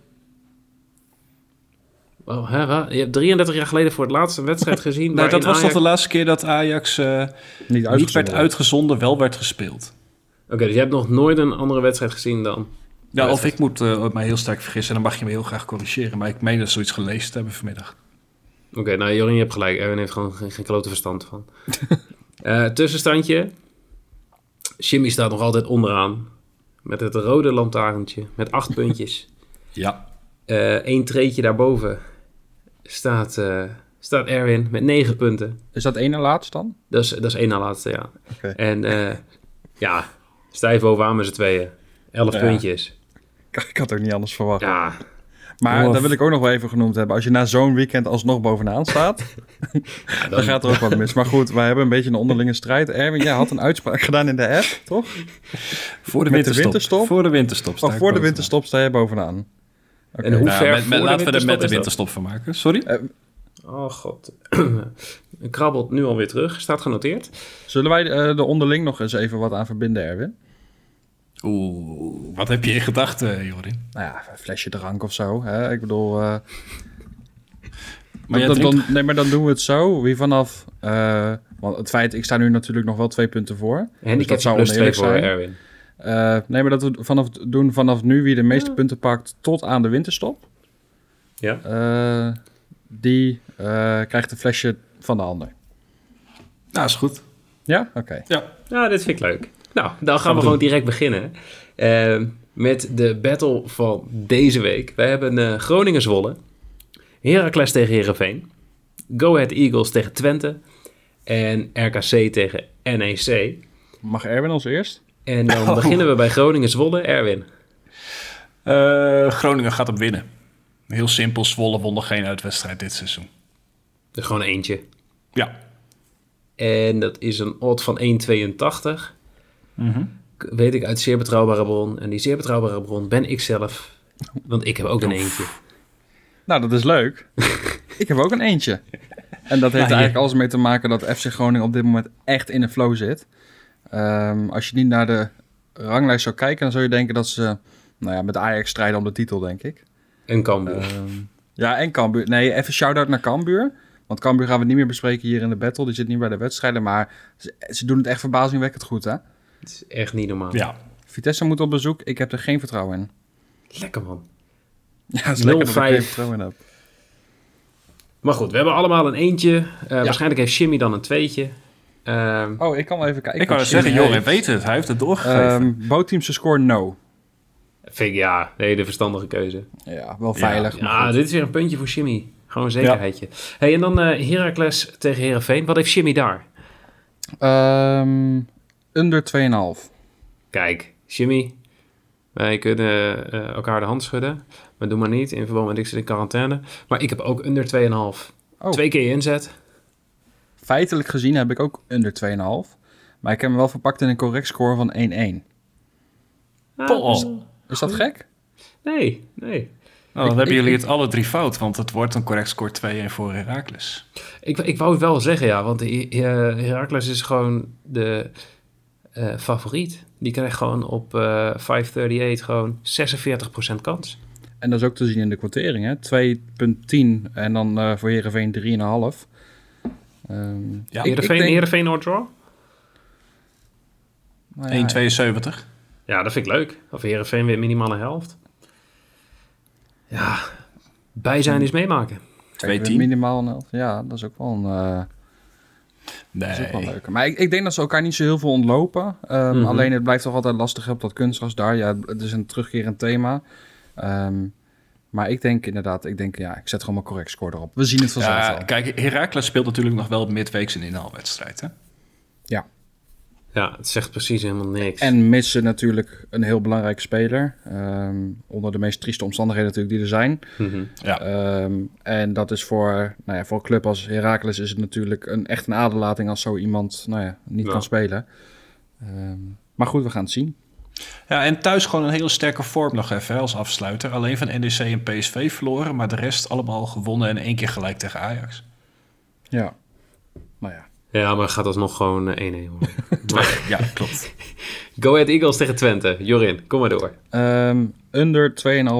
Oh, hè, wat? Je hebt 33 jaar geleden voor het laatst een wedstrijd gezien Nee, waarin dat was Ajax... toch de laatste keer dat Ajax eh, niet werd uitgezonden, wel werd gespeeld. Oké, dus je hebt nog nooit een andere wedstrijd gezien dan... Ja, of ik moet eh, mij heel sterk vergissen, dan mag je me heel graag corrigeren. Maar ik meen dat zoiets gelezen te hebben vanmiddag. Oké, nou Jorin, je hebt gelijk. Erwin heeft gewoon geen, geen klote verstand van. Eh, tussenstandje. Jimmy staat nog altijd onderaan. Met het rode lantaarntje. Met acht puntjes. Ja. Eén treetje daarboven staat, eh, staat Erwin met negen punten. Is dat één na laatst dan? Dat is, dat is één na laatste, ja. En eh, ja, stijf bovenaan met z'n tweeën. Elf Ja. puntjes. Ik had ook niet anders verwacht. Ja, Maar dat wil ik ook nog wel even genoemd hebben. Als je na zo'n weekend alsnog bovenaan staat, dan gaat er ook wat mis. Maar goed, wij hebben een beetje een onderlinge strijd. Erwin, jij had een uitspraak gedaan in de app, toch? Voor de winterstop. Voor de winterstop. sta Of ik voor de winterstop sta je bovenaan. En hoe Nou, ver met, met- voor de laten we er met de winterstop winterstop van maken. Sorry? Oh god. Krabbelt nu alweer terug. Staat genoteerd. Zullen wij eh, er onderling nog eens even wat aan verbinden, Erwin? Oeh, wat heb je in gedachten, Jorin? Nou ja, een flesje drank of zo. Hè? Ik bedoel... eh, Maar dan, drinkt- dan- nee, maar dan doen we het zo. Wie vanaf... eh, want het feit, ik sta nu natuurlijk nog wel twee punten voor. Dus Handicap dat zou plus twee oneerlijk voor zijn. Erwin. Eh, nee, maar dat we vanaf, doen vanaf nu wie de meeste punten pakt tot aan de winterstop. Ja. eh, die eh, krijgt een flesje van de ander. Nou, is goed. Ja? Oké. Ja. Nou, dit vind ik leuk. Nou, dan gaan we, we gewoon direct beginnen. met de battle van deze week. Wij hebben eh, Groningen Zwolle. Heracles tegen Herenveen. Go Ahead Eagles tegen Twente. En RKC tegen NEC. Mag Erwin als eerst? En dan Oh. beginnen we bij Groningen Zwolle. Erwin. Eh, Groningen gaat hem winnen. Heel simpel, Zwolle won nog geen uitwedstrijd dit seizoen. Er gewoon eentje. Ja. En dat is een odd van 1,82. Mhm. Weet ik uit zeer betrouwbare bron. En die zeer betrouwbare bron ben ik zelf. Want ik heb ook een eentje. Nou, dat is leuk. ik heb ook een eentje. En dat heeft Ja, er eigenlijk alles mee te maken dat FC Groningen op dit moment echt in een flow zit. Ehm, als je niet naar de ranglijst zou kijken, dan zou je denken dat ze nou ja, met Ajax strijden om de titel, denk ik. En Cambuur. Ehm, ja, en Cambuur. Nee, even shout-out naar Cambuur. Want Cambuur gaan we niet meer bespreken hier in de battle. Die zit niet bij de wedstrijden, maar ze, ze doen het echt verbazingwekkend goed, hè? Het is echt niet normaal. Ja. Vitesse moet op bezoek. Ik heb er geen vertrouwen in. Lekker man. Ja, het is lekker dat ik er geen vertrouwen in heb. Maar goed, we hebben allemaal een eentje. Uh, Waarschijnlijk heeft Jimmy dan een tweetje. Ehm, oh, ik kan wel even kijken. Ik kan het zeggen, joh, weet het. Hij heeft het doorgegeven. Um, Bootteams score no. Vind ik, ja, nee, de verstandige keuze. Ja, wel veilig. Ja, dit is weer een puntje voor Jimmy. Gewoon een zekerheidje. Hey, en dan uh, Heracles tegen Herenveen. Wat heeft Jimmy daar? Um, under 2,5. Kijk, Jimmy, wij kunnen uh, elkaar de hand schudden. Maar doe maar niet in verband met ik zit in quarantaine. Maar ik heb ook under 2,5. Oh. Twee keer inzet. Feitelijk gezien heb ik ook under 2,5. Maar ik heb hem wel verpakt in een correct score van 1-1. Ah, is, is, dat gek? Nee, nee. Nou, dan hebben jullie het alle drie fout, want het wordt een correct score 2-1 voor Heracles. Ik, ik wou het wel zeggen, ja, want Heracles is gewoon de uh, favoriet. Die krijgt gewoon op uh, 538 gewoon 46% kans. En dat is ook te zien in de kwartering, hè? 2,10 en dan uh, voor Heerenveen 3,5. Um, ja, denk... Draw? Nou ja, 1,72. Ja, dat vind ik leuk. Of Heerenveen weer minimaal een helft. Ja, bij zijn is meemaken. 2,10. Minimaal een helft. Ja, dat is ook wel een... Uh, Nee. Dat is ook wel leuk. Maar ik, ik, denk dat ze elkaar niet zo heel veel ontlopen. Um, mm -hmm. Alleen het blijft toch altijd lastig op dat kunstgras daar. Ja, het is een terugkerend thema. Um, maar ik denk inderdaad, ik denk ja, ik zet gewoon mijn correct score erop. We zien het vanzelf ja, al. Kijk, Heracles speelt natuurlijk nog wel midweeks een inhaalwedstrijd, hè? Ja. Ja, het zegt precies helemaal niks. En missen natuurlijk een heel belangrijke speler. Um, onder de meest trieste omstandigheden natuurlijk die er zijn. Mm -hmm. ja. Um, en dat is voor, nou ja, voor een club als Heracles is het natuurlijk een, echt een aderlating als zo iemand nou ja, niet ja. kan spelen. Um, maar goed, we gaan het zien. Ja, en thuis gewoon een hele sterke vorm nog even als afsluiter. Alleen van NEC en PSV verloren, maar de rest allemaal gewonnen en één keer gelijk tegen Ajax. Ja, nou ja. Ja, maar gaat alsnog gewoon 1-1 maar... ja, klopt. Go Ahead Eagles tegen Twente. Jorin, kom maar door. Um, under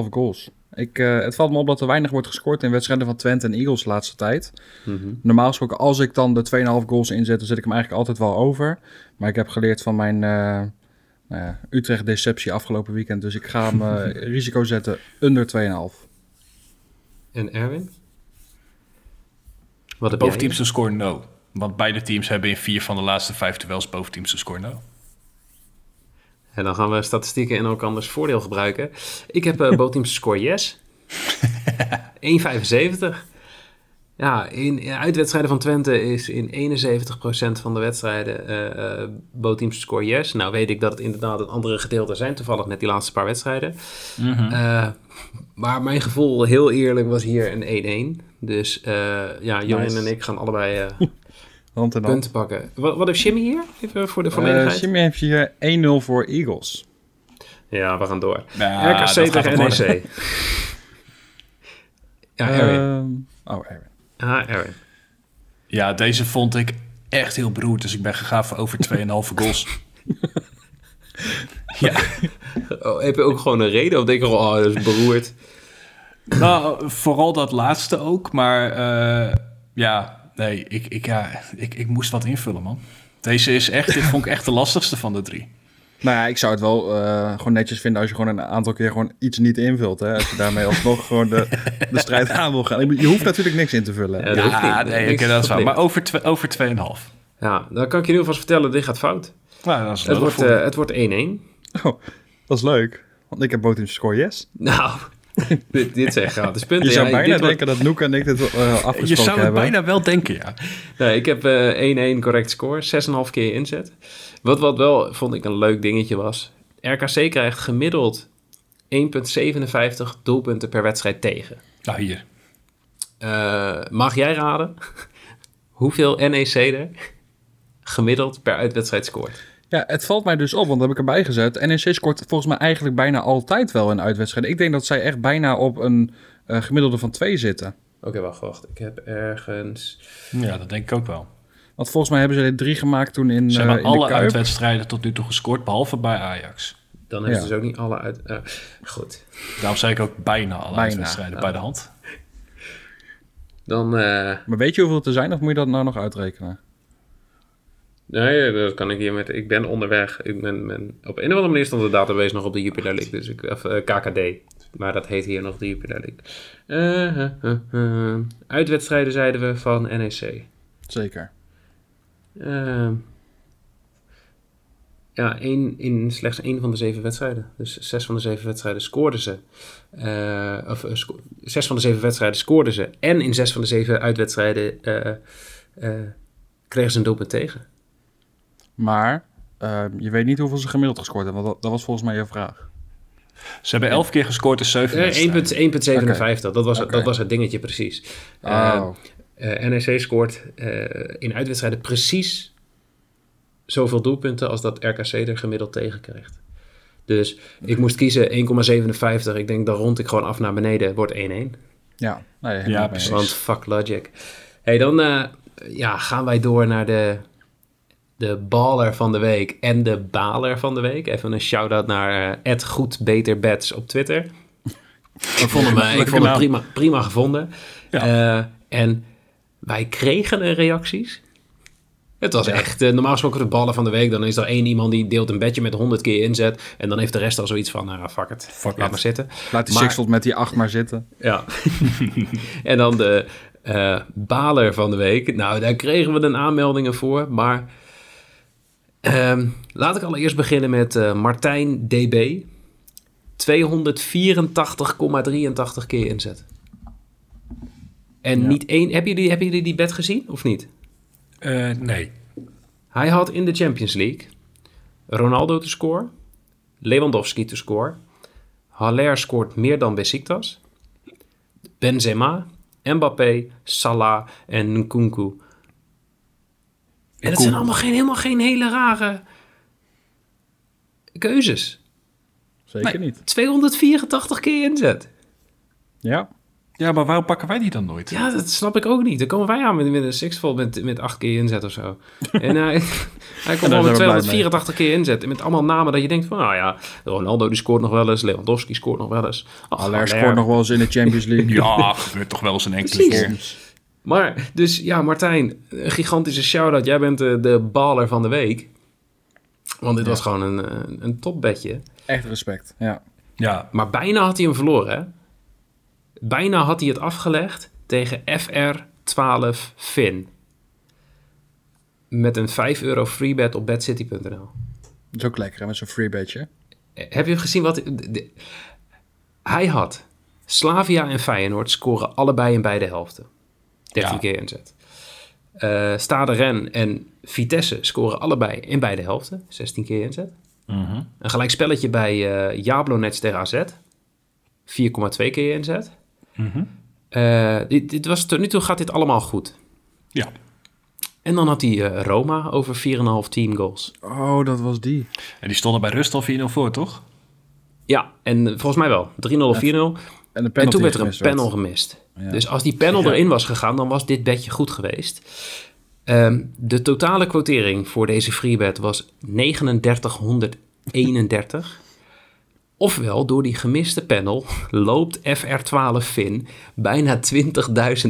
2,5 goals. Ik, uh, het valt me op dat er weinig wordt gescoord in wedstrijden van Twente en Eagles de laatste tijd. Mm -hmm. Normaal gesproken, als ik dan de 2,5 goals inzet, dan zet ik hem eigenlijk altijd wel over. Maar ik heb geleerd van mijn... Uh, nou ja, Utrecht deceptie afgelopen weekend. Dus ik ga hem uh, risico zetten onder 2,5. En Erwin? Wat heb Boventeams te score no. Want beide teams hebben in vier van de laatste vijf duels boventeams te score no. En dan gaan we statistieken in elkanders voordeel gebruiken. Ik heb uh, boventeams score yes. 1,75. Ja, in, in uitwedstrijden van Twente is in 71% van de wedstrijden uh, uh, bootteams score yes. Nou weet ik dat het inderdaad een andere gedeelte zijn, toevallig net die laatste paar wedstrijden. Mm -hmm. uh, maar mijn gevoel, heel eerlijk, was hier een 1-1. Dus ja, Jorin nice. en ik gaan allebei hand en hand. punten pakken. Wat, wat heeft Jimmy hier, even voor de volledigheid? Jimmy heeft hier 1-0 voor Eagles. Ja, we gaan door. Ja, RKC tegen NEC. ja, Erwin. oh, Erwin. Ja, deze vond ik echt heel beroerd. Dus ik ben gegaan voor over 2,5 goals. ja. Oh, heb je ook gewoon een reden? Of denk je, oh, dat is beroerd? Nou, vooral dat laatste ook. Maar uh, ja, nee, ik, ik, ja, ik, ik moest wat invullen, man. Deze is echt, dit vond ik echt de lastigste van de drie. Nou ja, ik zou het wel uh, gewoon netjes vinden als je gewoon een aantal keer gewoon iets niet invult. Hè? Als je daarmee alsnog gewoon de, de strijd aan wil gaan. Je hoeft natuurlijk niks in te vullen. Ja, ja nee, niks, dat is waar. Maar over, over 2,5. Ja, dan kan ik je nu alvast vertellen, dit gaat fout. Nou, dat is het, wordt, uh, het wordt 1-1. Oh, dat is leuk. Want ik heb boot in score yes. Nou, dit, dit zijn gratis punten. Je zou ja, bijna denken wordt... dat Noek en ik dit uh, afgesproken Je zou het hebben. bijna wel denken, ja. Nee, ik heb 1-1 uh, correct score, 6,5 keer inzet. Wat, wat wel, vond ik, een leuk dingetje was... RKC krijgt gemiddeld 1,57 doelpunten per wedstrijd tegen. Nou, hier. Uh, mag jij raden hoeveel NEC er gemiddeld per uitwedstrijd scoort? Ja, het valt mij dus op, want dat heb ik erbij gezet. NEC scoort volgens mij eigenlijk bijna altijd wel in uitwedstrijden. Ik denk dat zij echt bijna op een uh, gemiddelde van 2 zitten. Oké, okay, wacht, wacht. Ik heb ergens... Ja, dat denk ik ook wel. Want volgens mij hebben ze er drie gemaakt toen in. Ze hebben uh, alle uitwedstrijden tot nu toe gescoord, behalve bij Ajax. Dan hebben ze dus ook niet alle uit. Uh, goed. Daarom zei ik ook bijna alle bijna. uitwedstrijden bij de hand. Dan. Maar weet je hoeveel het er zijn, of moet je dat nou nog uitrekenen? Nee, dat kan ik hier met. Ik ben onderweg. Ik ben, ben, op een of andere manier stond de database nog op de Jupiler League. Dus ik, of uh, KKD. Maar dat heet hier nog de Jupiler League. Uh, uitwedstrijden zeiden we van NEC. Zeker. ja, één, in slechts één van de zeven wedstrijden. Dus zes van de zeven wedstrijden scoorden ze. of sco zes van de zeven wedstrijden scoorden ze. En in zes van de zeven uitwedstrijden kregen ze een doelpunt tegen. Maar uh, je weet niet hoeveel ze gemiddeld gescoord hebben, want dat, dat was volgens mij je vraag. Ze hebben elf keer gescoord in 7 uh, 1,57. Okay. Dat, was, okay. dat was het dingetje precies. Oh. Uh, NEC scoort in uitwedstrijden precies zoveel doelpunten als dat RKC er gemiddeld tegen krijgt. Dus ik moest kiezen 1,57. Ik denk dan rond ik gewoon af naar beneden. Wordt 1-1. Ja, nee, ja precies. Want fuck logic. hey, dan ja, gaan wij door naar de de baller van de week en de baler van de week. Even een shout-out naar uh, Goed Beter Bets op Twitter. ik vond hem, uh, ik vond hem prima, prima gevonden. Ja. Uh, en wij kregen er reacties. Het was echt, uh, normaal gesproken de ballen van de week. Dan is er één iemand die deelt een bedje met 100 keer inzet. En dan heeft de rest al zoiets van, nou fuck it, fuck laat it. maar zitten. Laat die Sixfold met die acht maar zitten. Ja. en dan de baler van de week. Nou, daar kregen we dan aanmeldingen voor. Maar Um, laat ik allereerst beginnen met uh, Martijn DB. 284,83 keer inzet. En ja. niet één... Hebben jullie, hebben jullie die bed gezien of niet? Uh, nee. Hij had in de Champions League Ronaldo te score, Lewandowski te score, Haller scoort meer dan Besiktas, Benzema, Mbappé, Salah en Nkunku en het zijn allemaal geen, helemaal geen hele rare keuzes. Zeker nee, niet. 284 keer inzet. Ja. Ja, maar waarom pakken wij die dan nooit? Ja, dat snap ik ook niet. Dan komen wij aan met, met een sixfold met, met acht keer inzet of zo. en uh, hij komt wel met 284 keer inzet. Met allemaal namen dat je denkt van, nou ja, Ronaldo die scoort nog wel eens. Lewandowski scoort nog wel eens. Aller scoort nog wel eens in de Champions League. ja, gebeurt toch wel eens een enkele keer. Maar, dus ja, Martijn, een gigantische shout-out. Jij bent de, de baller van de week. Want dit was gewoon een, een topbedje. Echt respect, ja. ja. Maar bijna had hij hem verloren, hè? Bijna had hij het afgelegd tegen FR12 Fin. Met een 5 euro freebet op bedcity.nl. Dat is ook lekker, hè, met zo'n freebetje. Heb je gezien wat... hij had Slavia en Feyenoord scoren allebei in beide helften. 13 keer inzet. Uh, Stade Ren en Vitesse scoren allebei in beide helften. 16 keer inzet. Uh Een gelijk spelletje bij uh, Jablonets tegen AZ. 4,2 keer inzet. Uh uh, dit, dit, was, tot nu toe gaat dit allemaal goed. Ja. En dan had hij uh, Roma over 4,5 team goals. Oh, dat was die. En die stonden bij rust al 4-0 voor, toch? Ja, en volgens mij wel. 3-0 of 4-0. En, en toen werd er een panel gemist. Dus als die panel erin was gegaan, dan was dit bedje goed geweest. Um, de totale quotering voor deze freebet was 3931. Ofwel, door die gemiste panel loopt FR12 Fin bijna 20.000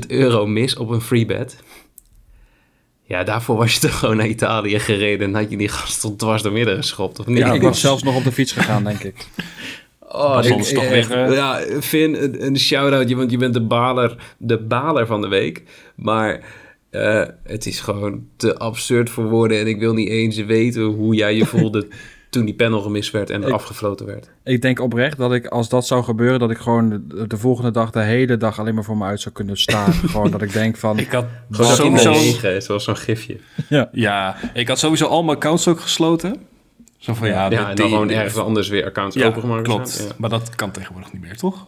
euro mis op een freebet. Ja, daarvoor was je toch gewoon naar Italië gereden en had je die gast tot dwars door midden geschopt, of niet? Ja, ik was zelfs nog op de fiets gegaan, denk ik. Oh, ik, toch weer, uh... Ja, Finn, een, een shout-out, want je bent de baler, de baler van de week. Maar uh, het is gewoon te absurd voor woorden. En ik wil niet eens weten hoe jij je voelde toen die panel gemist werd en ik, afgefloten werd. Ik denk oprecht dat ik, als dat zou gebeuren, dat ik gewoon de, de volgende dag, de hele dag alleen maar voor me uit zou kunnen staan. gewoon dat ik denk van... Ik had sowieso... zoals zo'n gifje. Ja. ja, ik had sowieso al mijn accounts ook gesloten. Zo van ja, ja en dan gewoon ergens anders weer accounts ja, opengemaakt. Klopt, ja. maar dat kan tegenwoordig niet meer, toch?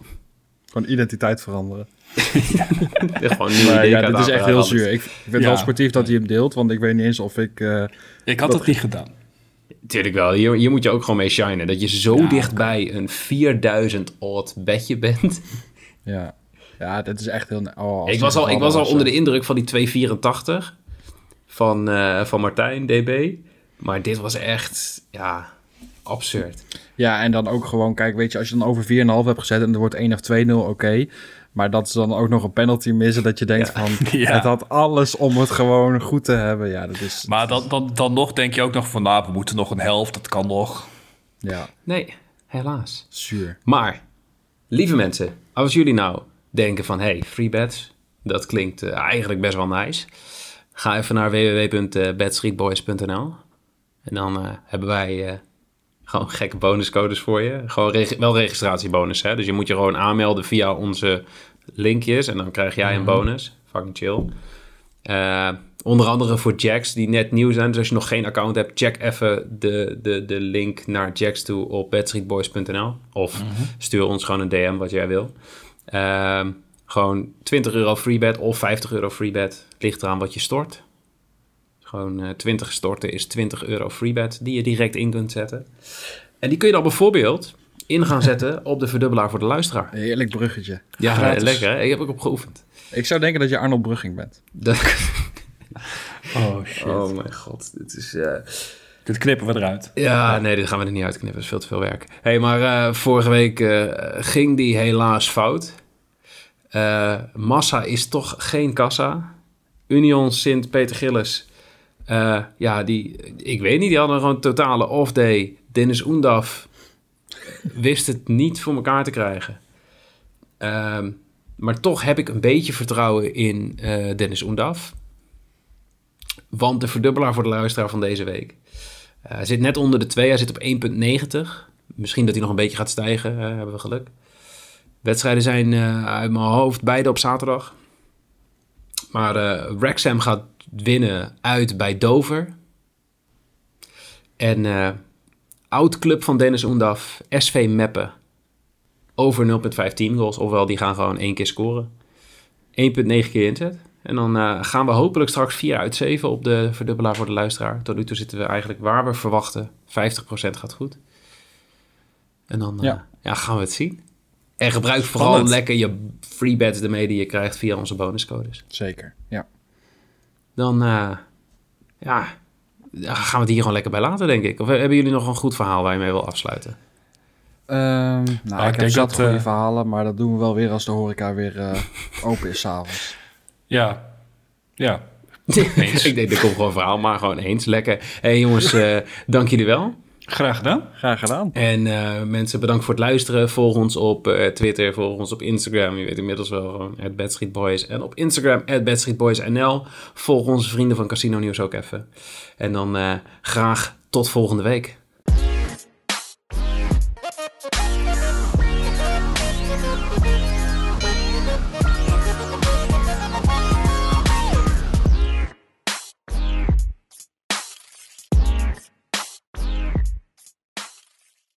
Gewoon identiteit veranderen. gewoon nieuwe ja, dit is echt heel zuur. Ik, vind het wel sportief dat hij hem deelt, want ik weet niet eens of ik... Uh, ik had het niet gedaan. Tuurlijk wel. Hier, hier moet je ook gewoon mee shinen. Dat je zo ja, dichtbij een 4000 odd bedje bent. Ja, ja dat is echt heel... Oh, ik was al, ik was al onder de indruk van die 284. van, van Martijn, DB. Maar dit was echt, ja, absurd. Ja, en dan ook gewoon, kijk, weet je, als je dan over 4,5 hebt gezet en er wordt 1 of 2-0, oké. Maar dat is dan ook nog een penalty missen, dat je denkt van, ja. het had alles om het gewoon goed te hebben. Ja, dat is... Maar dan, dan, dan nog denk je ook nog van, nou, we moeten nog een helft, dat kan nog. Ja. Nee, helaas. Zuur. Maar, lieve mensen, als jullie nou denken van, hey, free bets, dat klinkt uh, eigenlijk best wel nice. Ga even naar www.betstreetboys.nl en dan uh, hebben wij... Uh, gewoon gekke bonuscodes voor je. Gewoon reg wel registratiebonus. Hè? Dus je moet je gewoon aanmelden via onze linkjes. En dan krijg jij een mhm. bonus. Fucking chill. Uh, onder andere voor Jacks die net nieuw zijn. Dus als je nog geen account hebt, check even de, de, de link naar Jacks toe op bedstreetboys.nl. Of mhm. stuur ons gewoon een DM wat jij wil. Uh, gewoon 20 euro freebet of 50 euro freebet. Ligt eraan wat je stort. Gewoon uh, eh, 20 storten is 20 euro freebet die je direct in kunt zetten. En die kun je dan bijvoorbeeld in gaan zetten op de verdubbelaar voor de luisteraar. Heerlijk bruggetje. Ja, lekker hè? Ik heb ook op geoefend. Ik zou denken dat je Arnold Brugging bent. oh shit. Oh mijn god. Dit is... Uh... Dit knippen we eruit. Ja, nee, dit gaan we er niet uitknippen. Dat is veel te veel werk. hey, maar uh, vorige week uh, ging die helaas fout. Massa is toch geen kassa. Union Sint-Peter Gilles uh, ja, die, ik weet niet, die hadden gewoon een totale off-day. Dennis Oendaf wist het niet voor elkaar te krijgen. Uh, maar toch heb ik een beetje vertrouwen in uh, Dennis Oendaf. Want de verdubbelaar voor de luisteraar van deze week uh, zit net onder de 2. Hij zit op 1,90. Misschien dat hij nog een beetje gaat stijgen, hebben we geluk. Wedstrijden zijn uit mijn hoofd beide op zaterdag. Maar Wrexham gaat winnen uit bij Dover. En uh, oud club van Dennis Oendaf, SV Meppen. Over 0,15 goals. Ofwel, die gaan gewoon één keer scoren. 1,9 keer inzet. En dan uh, gaan we hopelijk straks 4 uit 7 op de verdubbelaar voor de luisteraar. Tot nu toe zitten we eigenlijk waar we verwachten. 50% gaat goed. En dan uh, ja. ja. gaan we het zien. En gebruik vooral lekker je free bets ermee die je krijgt via onze bonuscodes. Zeker, ja dan uh, ja, gaan we het hier gewoon lekker bij laten, denk ik. Of hebben jullie nog een goed verhaal waar je mee wil afsluiten? Um, nou, ah, ik, heb zat goede uh, verhalen, maar dat doen we wel weer als de horeca weer uh, open is s'avonds. Ja, ja. ik denk, er komt gewoon een verhaal, maar gewoon eens. Lekker. Hé hey, jongens, dank jullie wel. Graag gedaan. Graag gedaan. En uh, mensen, bedankt voor het luisteren. Volg ons op uh, Twitter, volg ons op Instagram. Je weet inmiddels wel gewoon, at Boys. En op Instagram, at NL. Volg onze vrienden van Casino Nieuws ook even. En dan uh, graag tot volgende week.